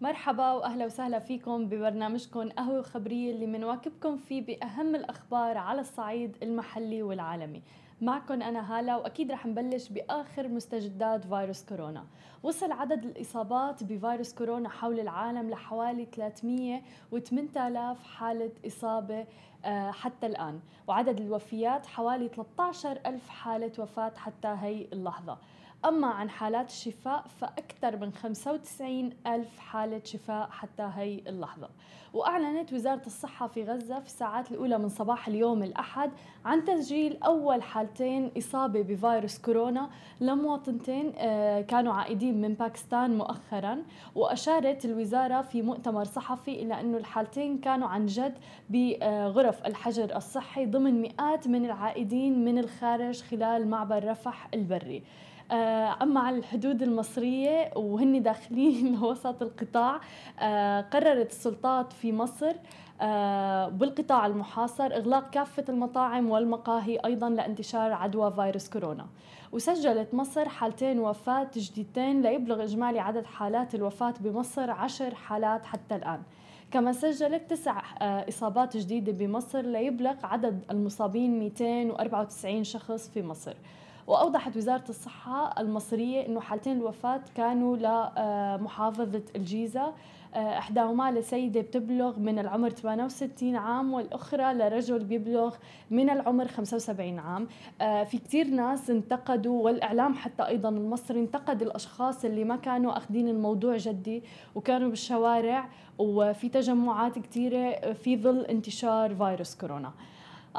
مرحبا وأهلا وسهلا فيكم ببرنامجكم قهوة خبرية اللي منواكبكم فيه بأهم الأخبار على الصعيد المحلي والعالمي. معكم أنا هالة وأكيد رح نبلش بآخر مستجدات فيروس كورونا. وصل عدد الإصابات بفيروس كورونا حول العالم لحوالي 300 و8000 حالة إصابة آه، حتى الآن. وعدد الوفيات حوالي 13 ألف حالة وفاة حتى هي اللحظة. أما عن حالات الشفاء فأكثر من 95 ألف حالة شفاء حتى هي اللحظة. وأعلنت وزارة الصحة في غزة في الساعات الأولى من صباح اليوم الأحد عن تسجيل أول حالتين إصابة بفيروس كورونا. لمواطنتين آه، كانوا عائدين من باكستان مؤخرا. وأشارت الوزارة في مؤتمر صحفي إلى أنه الحالتين كانوا عن جد بغرف الحجر الصحي ضمن مئات من العائدين من الخارج خلال معبر رفح البري. آه، أما على الحدود المصرية وهن داخلين وسط القطاع آه، قررت السلطات في مصر آه، بالقطاع المحاصر إغلاق كافة المطاعم والمقاهي أيضا لانتشار عدوى فيروس كورونا. وسجلت مصر حالتين وفاة جديدتين ليبلغ إجمالي عدد حالات الوفاة بمصر عشر حالات حتى الآن. كما سجلت تسع إصابات جديدة بمصر ليبلغ عدد المصابين 294 شخص في مصر. وأوضحت وزارة الصحة المصرية أنه حالتين الوفاة كانوا لمحافظة الجيزة. آه، إحداهما لسيدة بتبلغ من العمر 68 عام والأخرى لرجل بيبلغ من العمر 75 عام. آه، في كثير ناس انتقدوا والإعلام حتى أيضا المصري انتقد الأشخاص اللي ما كانوا أخذين الموضوع جدي وكانوا بالشوارع وفي تجمعات كثيرة في ظل انتشار فيروس كورونا.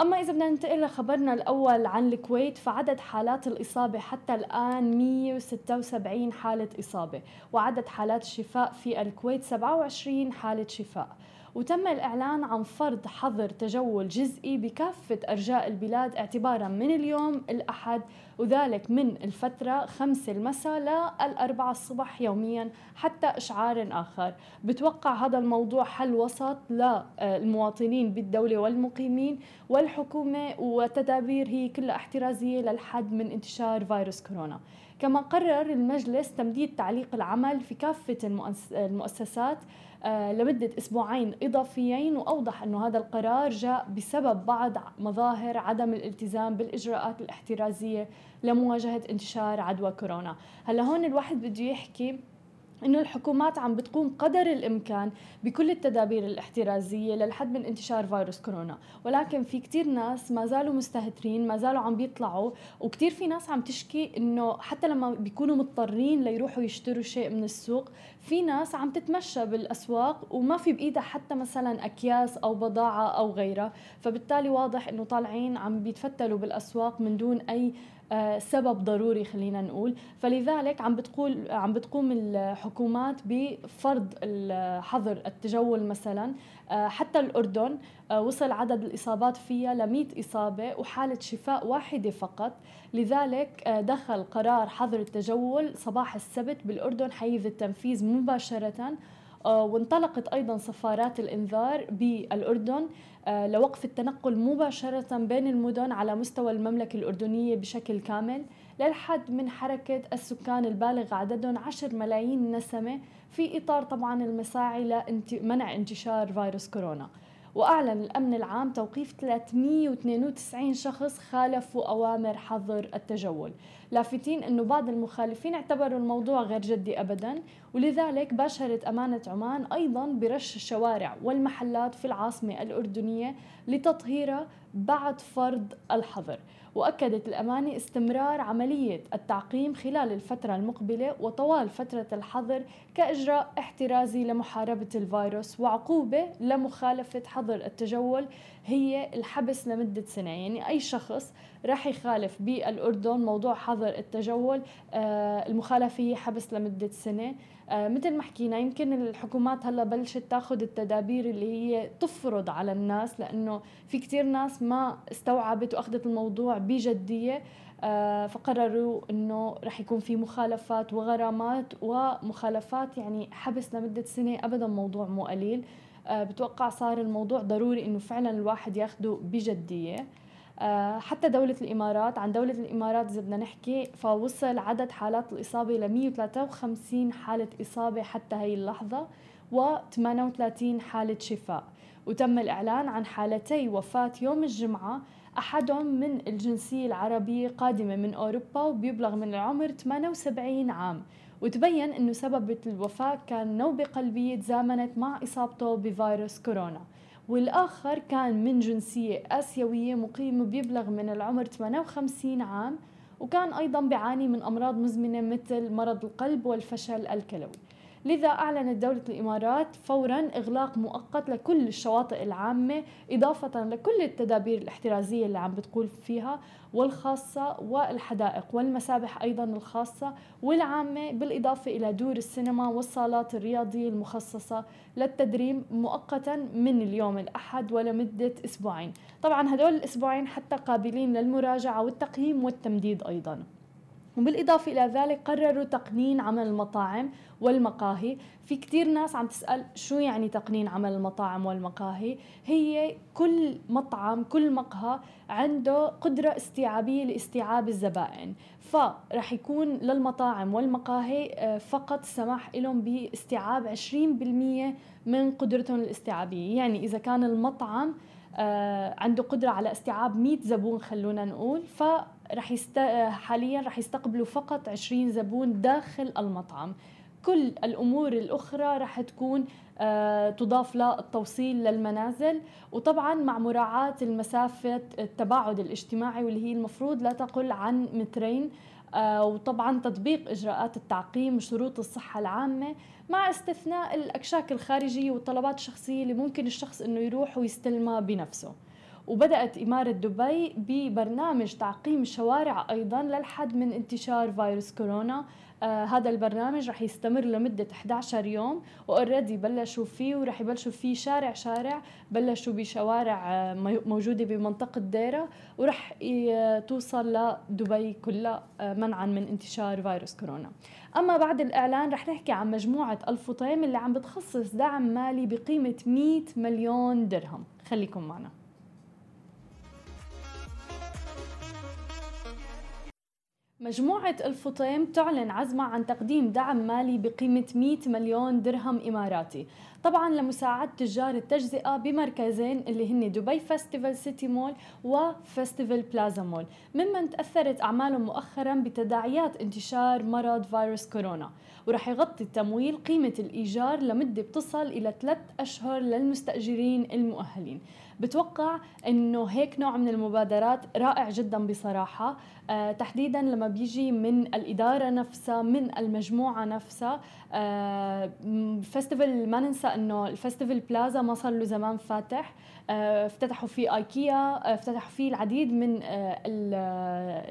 أما إذا بدنا ننتقل لخبرنا الأول عن الكويت فعدد حالات الإصابة حتى الآن 176 حالة إصابة وعدد حالات الشفاء في الكويت 27 حالة شفاء. وتم الإعلان عن فرض حظر تجول جزئي بكافة أرجاء البلاد اعتبارا من اليوم الأحد وذلك من الفترة خمسة المساء للأربعة الصبح يوميا حتى إشعار آخر. بتوقع هذا الموضوع حل وسط للمواطنين بالدولة والمقيمين والحكومة وتدابير هي كلها احترازية للحد من انتشار فيروس كورونا. كما قرر المجلس تمديد تعليق العمل في كافة المؤسسات آه، لمدة أسبوعين إضافيين وأوضح أنه هذا القرار جاء بسبب بعض مظاهر عدم الالتزام بالإجراءات الاحترازية لمواجهة انتشار عدوى كورونا. هلا هون الواحد بده يحكي إنه الحكومات عم بتقوم قدر الإمكان بكل التدابير الاحترازية للحد من انتشار فيروس كورونا. ولكن في كثير ناس ما زالوا مستهترين ما زالوا عم بيطلعوا وكثير في ناس عم تشكي إنه حتى لما بيكونوا مضطرين ليروحوا يشتروا شيء من السوق في ناس عم تتمشى بالأسواق وما في بإيدها حتى مثلا أكياس أو بضاعة أو غيرها. فبالتالي واضح إنه طالعين عم بيتفتلوا بالأسواق من دون أي سبب ضروري خلينا نقول. فلذلك عم بتقول عم بتقوم الحكومات بفرض حظر التجول مثلا. آه، حتى الأردن آه، وصل عدد الإصابات فيها ل 100 إصابة وحالة شفاء واحدة فقط. لذلك دخل قرار حظر التجول صباح السبت بالأردن حيز التنفيذ مباشرة وانطلقت أيضا سفارات الإنذار بالأردن آه، لوقف التنقل مباشرة بين المدن على مستوى المملكة الأردنية بشكل كامل للحد من حركة السكان البالغ عددهم 10 ملايين نسمة في إطار طبعا المساعي لمنع انتشار فيروس كورونا. وأعلن الأمن العام توقيف 392 شخص خالفوا أوامر حظر التجول. لافتين أنه بعض المخالفين اعتبروا الموضوع غير جدي أبدا ولذلك باشرت أمانة عمان أيضا برش الشوارع والمحلات في العاصمة الأردنية لتطهيرها بعد فرض الحظر. وأكدت الأمانة استمرار عملية التعقيم خلال الفترة المقبلة وطوال فترة الحظر كإجراء احترازي لمحاربة الفيروس وعقوبة لمخالفة حظر التجول هي الحبس لمدة سنة. يعني أي شخص راح يخالف بالأردن موضوع حظر التجول آه، المخالفة هي حبس لمدة سنة. آه، مثل ما حكينا يمكن الحكومات هلا بلشت تاخذ التدابير اللي هي تفرض على الناس لأنه في كثير ناس ما استوعبت وأخذت الموضوع بجدية. آه، فقرروا إنه رح يكون في مخالفات وغرامات ومخالفات يعني حبس لمدة سنة ابدا موضوع مو قليل. بتوقع صار الموضوع ضروري إنه فعلا الواحد ياخده بجدية. آه، حتى دولة الإمارات عن دولة الإمارات إذا بدنا نحكي فوصل عدد حالات الإصابة ل 153 حالة إصابة حتى هي اللحظة و 38 حالة شفاء. وتم الإعلان عن حالتي وفاة يوم الجمعة أحدهم من الجنسية العربية قادمة من أوروبا وبيبلغ من العمر 78 عام وتبين أنه سبب الوفاة كان نوبة قلبية تزامنت مع إصابته بفيروس كورونا. والآخر كان من جنسية آسيوية مقيم بيبلغ من العمر 58 عام وكان أيضا بيعاني من أمراض مزمنة مثل مرض القلب والفشل الكلوي. لذا أعلنت دولة الإمارات فورا إغلاق مؤقت لكل الشواطئ العامة إضافة لكل التدابير الاحترازية اللي عم بتقول فيها والخاصة والحدائق والمسابح أيضا الخاصة والعامة بالإضافة إلى دور السينما والصالات الرياضية المخصصة للتدريب مؤقتا من اليوم الأحد ولمدة أسبوعين. طبعا هدول الأسبوعين حتى قابلين للمراجعة والتقييم والتمديد أيضا. وبالإضافة إلى ذلك قرروا تقنين عمل المطاعم والمقاهي. في كتير ناس عم تسأل شو يعني تقنين عمل المطاعم والمقاهي؟ هي كل مطعم كل مقهى عنده قدرة استيعابية لاستيعاب الزبائن. فرح يكون للمطاعم والمقاهي آه، فقط سماح لهم باستيعاب 20% من قدرتهم الاستيعابية. يعني إذا كان المطعم عنده قدرة على استيعاب 100 زبون خلونا نقول. فرح يست... حاليا رح يستقبلوا فقط 20 زبون داخل المطعم. كل الأمور الأخرى رح تكون آه، تضاف للتوصيل للمنازل. وطبعا مع مراعاة المسافة التباعد الاجتماعي واللي هي المفروض لا تقل عن مترين آه، وطبعا تطبيق إجراءات التعقيم وشروط الصحة العامة مع استثناء الأكشاك الخارجية والطلبات الشخصية اللي ممكن الشخص إنه يروح ويستلمها بنفسه. وبدأت إمارة دبي ببرنامج تعقيم الشوارع أيضا للحد من انتشار فيروس كورونا. آه هذا البرنامج رح يستمر لمدة 11 يوم وأوريدي بلشوا فيه ورح يبلشوا فيه شارع شارع بلشوا بشوارع آه موجودة بمنطقة ديرة ورح توصل لدبي كلها آه منعا من انتشار فيروس كورونا. أما بعد الإعلان رح نحكي عن مجموعة الفطيم اللي عم بتخصص دعم مالي بقيمة 100 مليون درهم. خليكم معنا. مجموعة الفطيم تعلن عزمها عن تقديم دعم مالي بقيمة 100 مليون درهم إماراتي. طبعا لمساعدة تجار التجزئة بمركزين اللي هن دبي فestival سيتي مول وفستيفال بلازا مول ممن تأثرت أعمالهم مؤخرا بتداعيات انتشار مرض فيروس كورونا. ورح يغطي التمويل قيمة الإيجار لمدة بتصل إلى ثلاث أشهر للمستأجرين المؤهلين. بتوقع إنه هيك نوع من المبادرات رائع جدا بصراحة. آه تحديدا لما بيجي من الإدارة نفسها من المجموعة نفسها آه Festival ما ننسى إنه ال Festival Plaza ما صار له زمان فاتح. آه افتتحوا فيه ايكيا آه افتتحوا فيه العديد من آه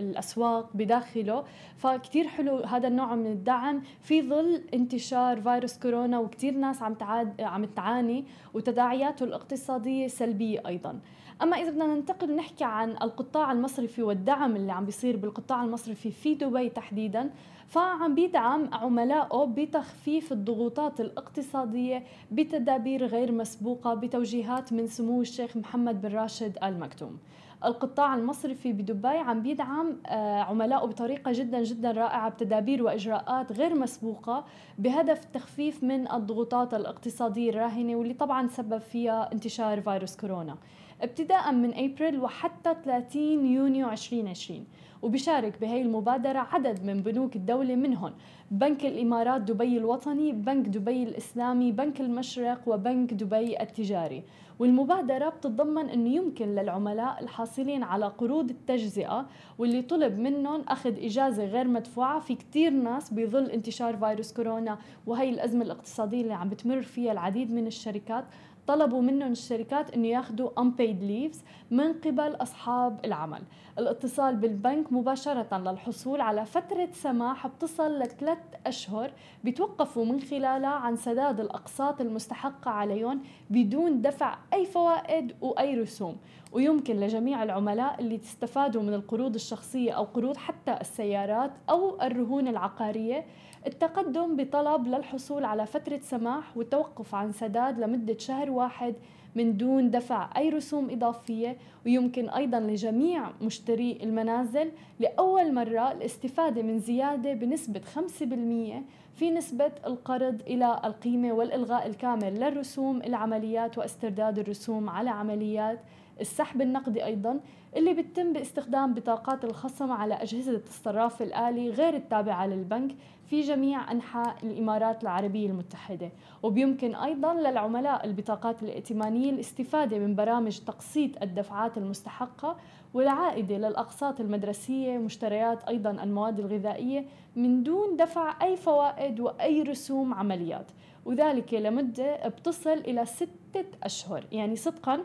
الأسواق بداخله. فكتير حلو هذا النوع من الدعم. في ظل انتشار فيروس كورونا وكتير ناس عم تعاد عم تعاني وتداعياته الاقتصادية سلبية أيضا. أما إذا بدنا ننتقل نحكي عن القطاع المصرفي والدعم اللي عم بيصير بالقطاع المصرفي في دبي تحديدا فعم بيدعم عملائه بتخفيف الضغوطات الاقتصادية بتدابير غير مسبوقة بتوجيهات من سمو الشيخ محمد بن راشد آل مكتوم القطاع المصرفي بدبي عم بيدعم آه، عملائه بطريقة جدا جدا رائعة بتدابير وإجراءات غير مسبوقة بهدف التخفيف من الضغوطات الاقتصادية الراهنة واللي طبعا سبب فيها انتشار فيروس كورونا. ابتداء من أبريل وحتى 30 يونيو 2020 وبيشارك بهي المبادرة عدد من بنوك الدولة منهم بنك الإمارات دبي الوطني بنك دبي الإسلامي بنك المشرق وبنك دبي التجاري. والمبادرة بتتضمن أنه يمكن للعملاء الحاصلين على قروض التجزئة واللي طلب منهم أخذ إجازة غير مدفوعة. في كتير ناس بظل انتشار فيروس كورونا وهي الأزمة الاقتصادية اللي عم بتمر فيها العديد من الشركات. طلبوا منهم الشركات إنه ياخذوا unpaid leaves من قبل أصحاب العمل. الاتصال بالبنك مباشرة للحصول على فترة سماح بتصل لثلاث أشهر بيتوقفوا من خلالها عن سداد الأقساط المستحقة عليهم بدون دفع أي فوائد وأي رسوم. ويمكن لجميع العملاء اللي تستفادوا من القروض الشخصية أو قروض حتى السيارات أو الرهون العقارية التقدم بطلب للحصول على فترة سماح والتوقف عن سداد لمدة شهر واحد من دون دفع أي رسوم إضافية ويمكن أيضا لجميع مشتري المنازل. لأول مرة الاستفادة من زيادة بنسبة 5% في نسبة القرض إلى القيمة والإلغاء الكامل للرسوم العمليات واسترداد الرسوم على عمليات السحب النقدي أيضا اللي بتتم باستخدام بطاقات الخصم على أجهزة الصراف الآلي غير التابعة للبنك. في جميع أنحاء الإمارات العربية المتحدة. وبيمكن أيضا للعملاء البطاقات الائتمانية الاستفادة من برامج تقسيط الدفعات المستحقة والعائدة للأقساط المدرسية مشتريات أيضا المواد الغذائية من دون دفع أي فوائد وأي رسوم عمليات. وذلك لمدة بتصل إلى ستة أشهر يعني صدقا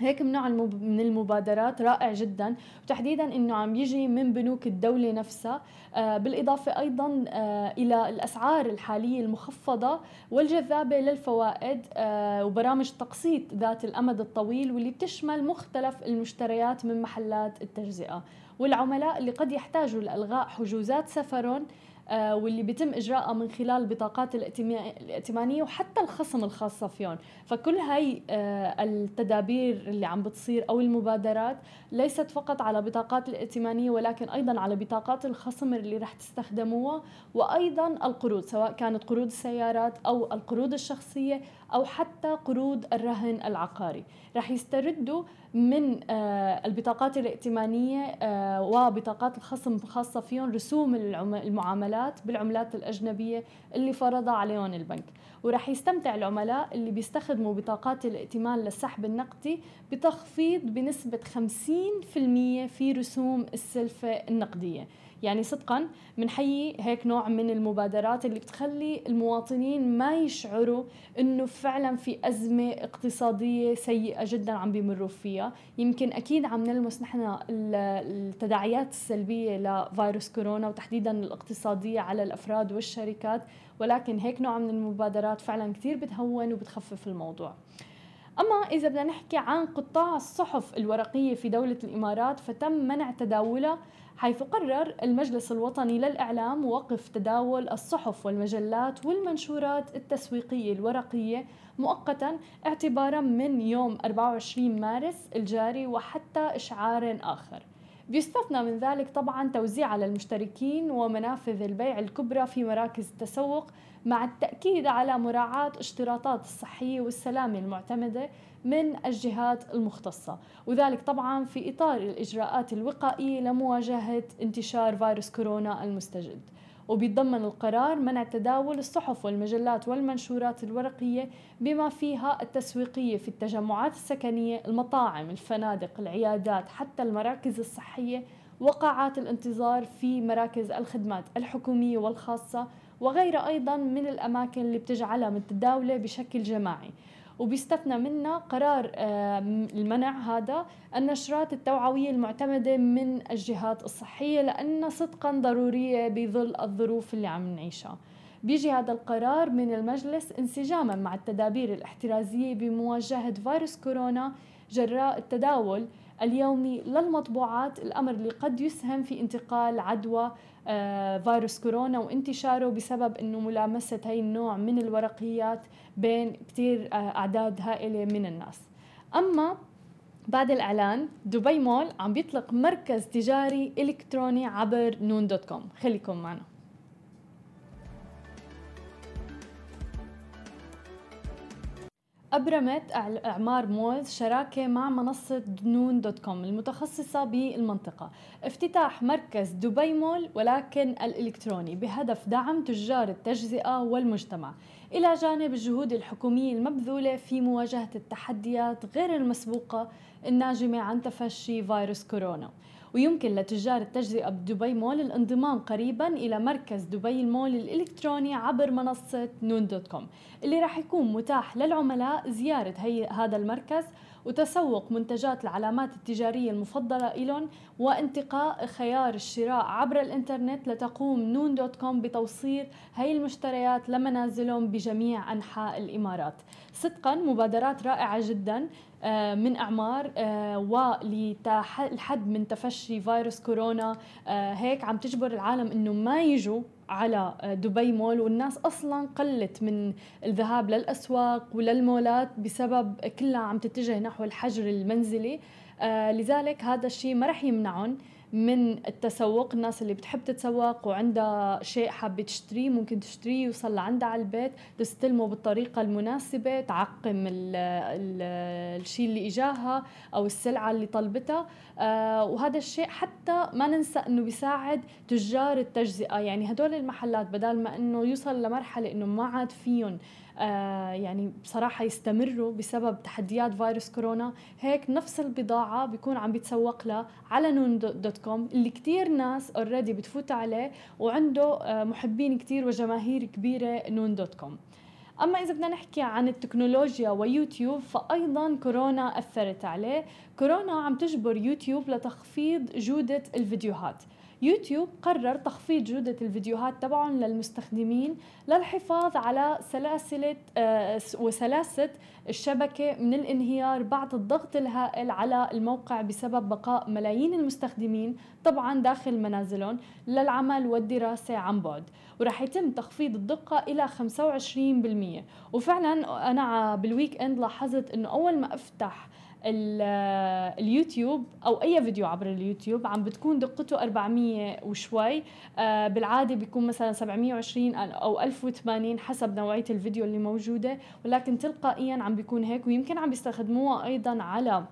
هيك من نوع من المبادرات رائع جدا. وتحديدا إنه عم يجي من بنوك الدولة نفسها. آه، بالإضافة أيضا آه، إلى الأسعار الحالية المخفضة والجذابة للفوائد آه، وبرامج تقسيط ذات الأمد الطويل واللي بتشمل مختلف المشتريات من محلات التجزئة. والعملاء اللي قد يحتاجوا لإلغاء حجوزات سفرهم واللي بيتم اجراءها من خلال البطاقات الائتمانية وحتى الخصم الخاصة فيهم. فكل هاي آه، التدابير اللي عم بتصير أو المبادرات ليست فقط على بطاقات الائتمانية ولكن أيضا على بطاقات الخصم اللي رح تستخدموها وأيضا القروض سواء كانت قروض السيارات أو القروض الشخصية أو حتى قروض الرهن العقاري. رح يستردوا من آه، البطاقات الائتمانية آه، وبطاقات الخصم خاصة فيهم رسوم المعاملات بالعملات الأجنبية اللي فرضها عليهم البنك. ورح يستمتع العملاء اللي بيستخدموا بطاقات الائتمان للسحب النقدي بتخفيض بنسبة 50% في رسوم السلفة النقدية. يعني صدقا بنحيي هيك نوع من المبادرات اللي بتخلي المواطنين ما يشعروا إنه فعلا في أزمة اقتصادية سيئة جدا عم بيمروا فيها. يمكن أكيد عم نلمس نحن التداعيات السلبية لفيروس كورونا وتحديدا الاقتصادية على الأفراد والشركات ولكن هيك نوع من المبادرات فعلا كثير بتهون وبتخفف الموضوع. أما إذا بدنا نحكي عن قطاع الصحف الورقية في دولة الإمارات فتم منع تداولها حيث قرر المجلس الوطني للإعلام وقف تداول الصحف والمجلات والمنشورات التسويقية الورقية مؤقتا اعتبارا من يوم 24 مارس الجاري وحتى إشعار آخر. بيستثنى من ذلك طبعا توزيع على المشتركين ومنافذ البيع الكبرى في مراكز التسوق مع التأكيد على مراعاة اشتراطات الصحية والسلامة المعتمدة من الجهات المختصة. وذلك طبعا في إطار الإجراءات الوقائية لمواجهة انتشار فيروس كورونا المستجد. وبيتضمن القرار منع تداول الصحف والمجلات والمنشورات الورقية بما فيها التسويقية في التجمعات السكنية المطاعم الفنادق العيادات حتى المراكز الصحية وقاعات الانتظار في مراكز الخدمات الحكومية والخاصة وغيرها أيضا من الأماكن اللي بتجعلها متداولة بشكل جماعي. وبيستثنى منها قرار المنع هذا النشرات التوعوية المعتمدة من الجهات الصحية لأنها صدقا ضرورية بظل الظروف اللي عم نعيشها. بيجي هذا القرار من المجلس انسجاما مع التدابير الاحترازية بمواجهة فيروس كورونا جراء التداول اليومي للمطبوعات الأمر اللي قد يسهم في انتقال عدوى آه، فيروس كورونا وانتشاره بسبب إنه ملامسة هي النوع من الورقيات بين كثير آه، أعداد هائلة من الناس. أما بعد الإعلان دبي مول عم بيطلق مركز تجاري إلكتروني عبر نون dot com. خليكم معنا. أبرمت إعمار مولز شراكة مع منصة نون dot com المتخصصة بالمنطقة. افتتاح مركز دبي مول ولكن الإلكتروني بهدف دعم تجار التجزئة والمجتمع. إلى جانب الجهود الحكومية المبذولة في مواجهة التحديات غير المسبوقة الناجمة عن تفشي فيروس كورونا. ويمكن لتجار التجزئة بدبي مول الانضمام قريبا إلى مركز دبي المول الإلكتروني عبر منصة نون dot com اللي راح يكون متاح للعملاء زيارة هي هذا المركز وتسوق منتجات العلامات التجارية المفضلة لهم وانتقاء خيار الشراء عبر الإنترنت لتقوم نون dot com بتوصيل هاي المشتريات لمنازلهم بجميع أنحاء الإمارات. صدقا مبادرات رائعة جدا من إعمار آه، وللحد من تفشي فيروس كورونا آه، هيك عم تجبر العالم إنه ما يجوا على دبي مول. والناس أصلا قلت من الذهاب للأسواق وللمولات بسبب كلها عم تتجه نحو الحجر المنزلي. لذلك هذا الشيء ما رح يمنعهم. من التسوق الناس اللي بتحب تتسوق وعندها شيء حابة تشتريه ممكن تشتريه يوصل لعندها على البيت تستلمه بالطريقة المناسبة تعقم ال ال الشيء اللي إجاها أو السلعة اللي طلبتها آه وهذا الشيء حتى ما ننسى أنه بيساعد تجار التجزئة. يعني هدول المحلات بدل ما أنه يوصل لمرحلة أنه ما عاد فيهم يعني بصراحة يستمروا بسبب تحديات فيروس كورونا. هيك نفس البضاعة بيكون عم بيتسوق لها على نون dot com اللي كتير ناس already بتفوت عليه وعنده آه محبين كتير وجماهير كبيرة نون dot com. أما إذا بدنا نحكي عن التكنولوجيا ويوتيوب فايضا كورونا أثرت عليه. كورونا عم تجبر يوتيوب لتخفيض جودة الفيديوهات. يوتيوب قرر تخفيض جودة الفيديوهات تبعهم للمستخدمين للحفاظ على سلاسلة آه، وسلاسة الشبكة من الانهيار بعد الضغط الهائل على الموقع بسبب بقاء ملايين المستخدمين طبعا داخل منازلهم للعمل والدراسة عن بعد. ورح يتم تخفيض الدقة إلى 25% وفعلا أنا بالويك إند لاحظت أنه أول ما أفتح اليوتيوب أو أي فيديو عبر اليوتيوب عم بتكون دقته 400 وشوي. آه، بالعادة بيكون مثلا 720 أو 1080 حسب نوعية الفيديو اللي موجودة ولكن تلقائيا عم بيكون هيك ويمكن عم بيستخدموها أيضا على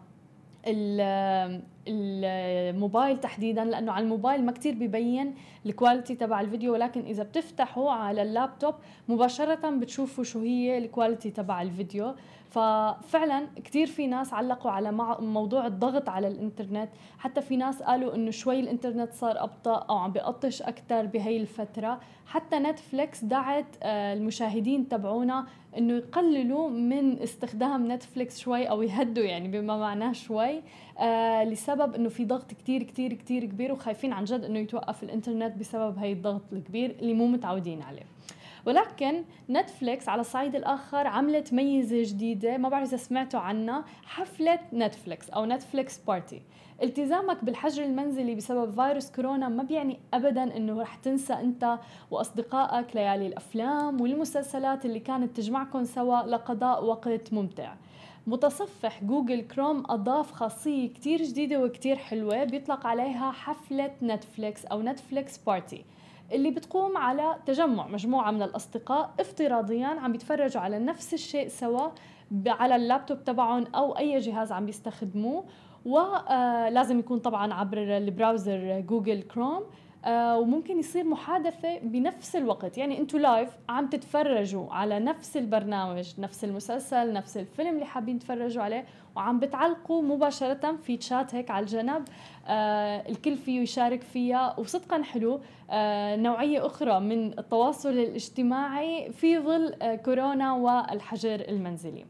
الموبايل تحديدا لأنه على الموبايل ما كتير ببين ال quality تبع الفيديو ولكن إذا بتفتحوا على اللابتوب مباشرة بتشوفوا شو هي ال quality تبع الفيديو. ففعلا كثير في ناس علقوا على موضوع الضغط على الإنترنت. حتى في ناس قالوا إنه شوي الإنترنت صار أبطأ أو عم بيقطش أكثر بهي الفترة. حتى نتفليكس دعت آه، المشاهدين تبعونها إنه يقللوا من استخدام نتفليكس شوي أو يهدوا يعني بما معناه شوي آه لسبب إنه في ضغط كتير كتير كتير كبير وخايفين عن جد إنه يتوقف الإنترنت بسبب هي الضغط الكبير اللي مو متعودين عليه. ولكن نتفليكس على الصعيد الآخر عملت ميزة جديدة ما بعرف إذا سمعتوا عنها حفلة نتفليكس أو Netflix party. التزامك بالحجر المنزلي بسبب فيروس كورونا ما بيعني ابدا إنه رح تنسى أنت وأصدقائك ليالي الأفلام والمسلسلات اللي كانت تجمعكم سوا لقضاء وقت ممتع. متصفح جوجل كروم أضاف خاصية كتير جديدة وكتير حلوة. بيطلق عليها حفلة نتفليكس أو Netflix party اللي بتقوم على تجمع مجموعة من الأصدقاء افتراضيا عم بيتفرجوا على نفس الشيء سوا على اللابتوب تبعهم أو أي جهاز عم بيستخدموه. ولازم آه، يكون طبعا عبر ال browser جوجل كروم. آه وممكن يصير محادثة بنفس الوقت. يعني أنتوا live عم تتفرجوا على نفس البرنامج نفس المسلسل نفس الفيلم اللي حابين تتفرجوا عليه وعم بتعلقوا مباشرة في تشات هيك على الجنب. آه الكل فيه يشارك فيها. وصدقا حلو. آه نوعية أخرى من التواصل الاجتماعي في ظل آه كورونا والحجر المنزلي.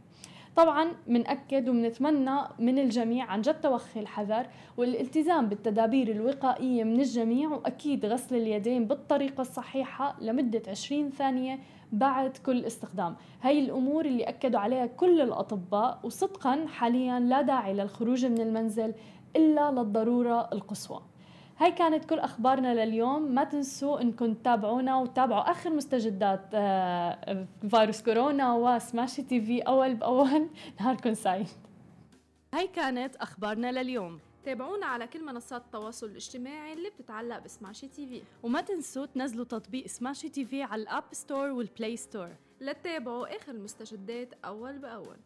طبعا بنأكد وبنتمنى من الجميع عن جد توخي الحذر والالتزام بالتدابير الوقائية من الجميع وأكيد غسل اليدين بالطريقة الصحيحة لمدة 20 ثانية بعد كل استخدام. هاي الأمور اللي أكدوا عليها كل الأطباء وصدقا حاليا لا داعي للخروج من المنزل إلا للضرورة القصوى. هاي كانت كل أخبارنا لليوم. ما تنسوا انكم تتابعونا وتابعوا آخر مستجدات آه، فيروس كورونا وسماشي تي في أول بأول. نهاركم سعيد. هاي كانت أخبارنا لليوم. تابعونا على كل منصات التواصل الاجتماعي اللي بتتعلق ب Smashi TV. وما تنسوا تنزلوا تطبيق Smashi TV على ال App Store وال Play Store. لتتابعوا آخر المستجدات أول بأول.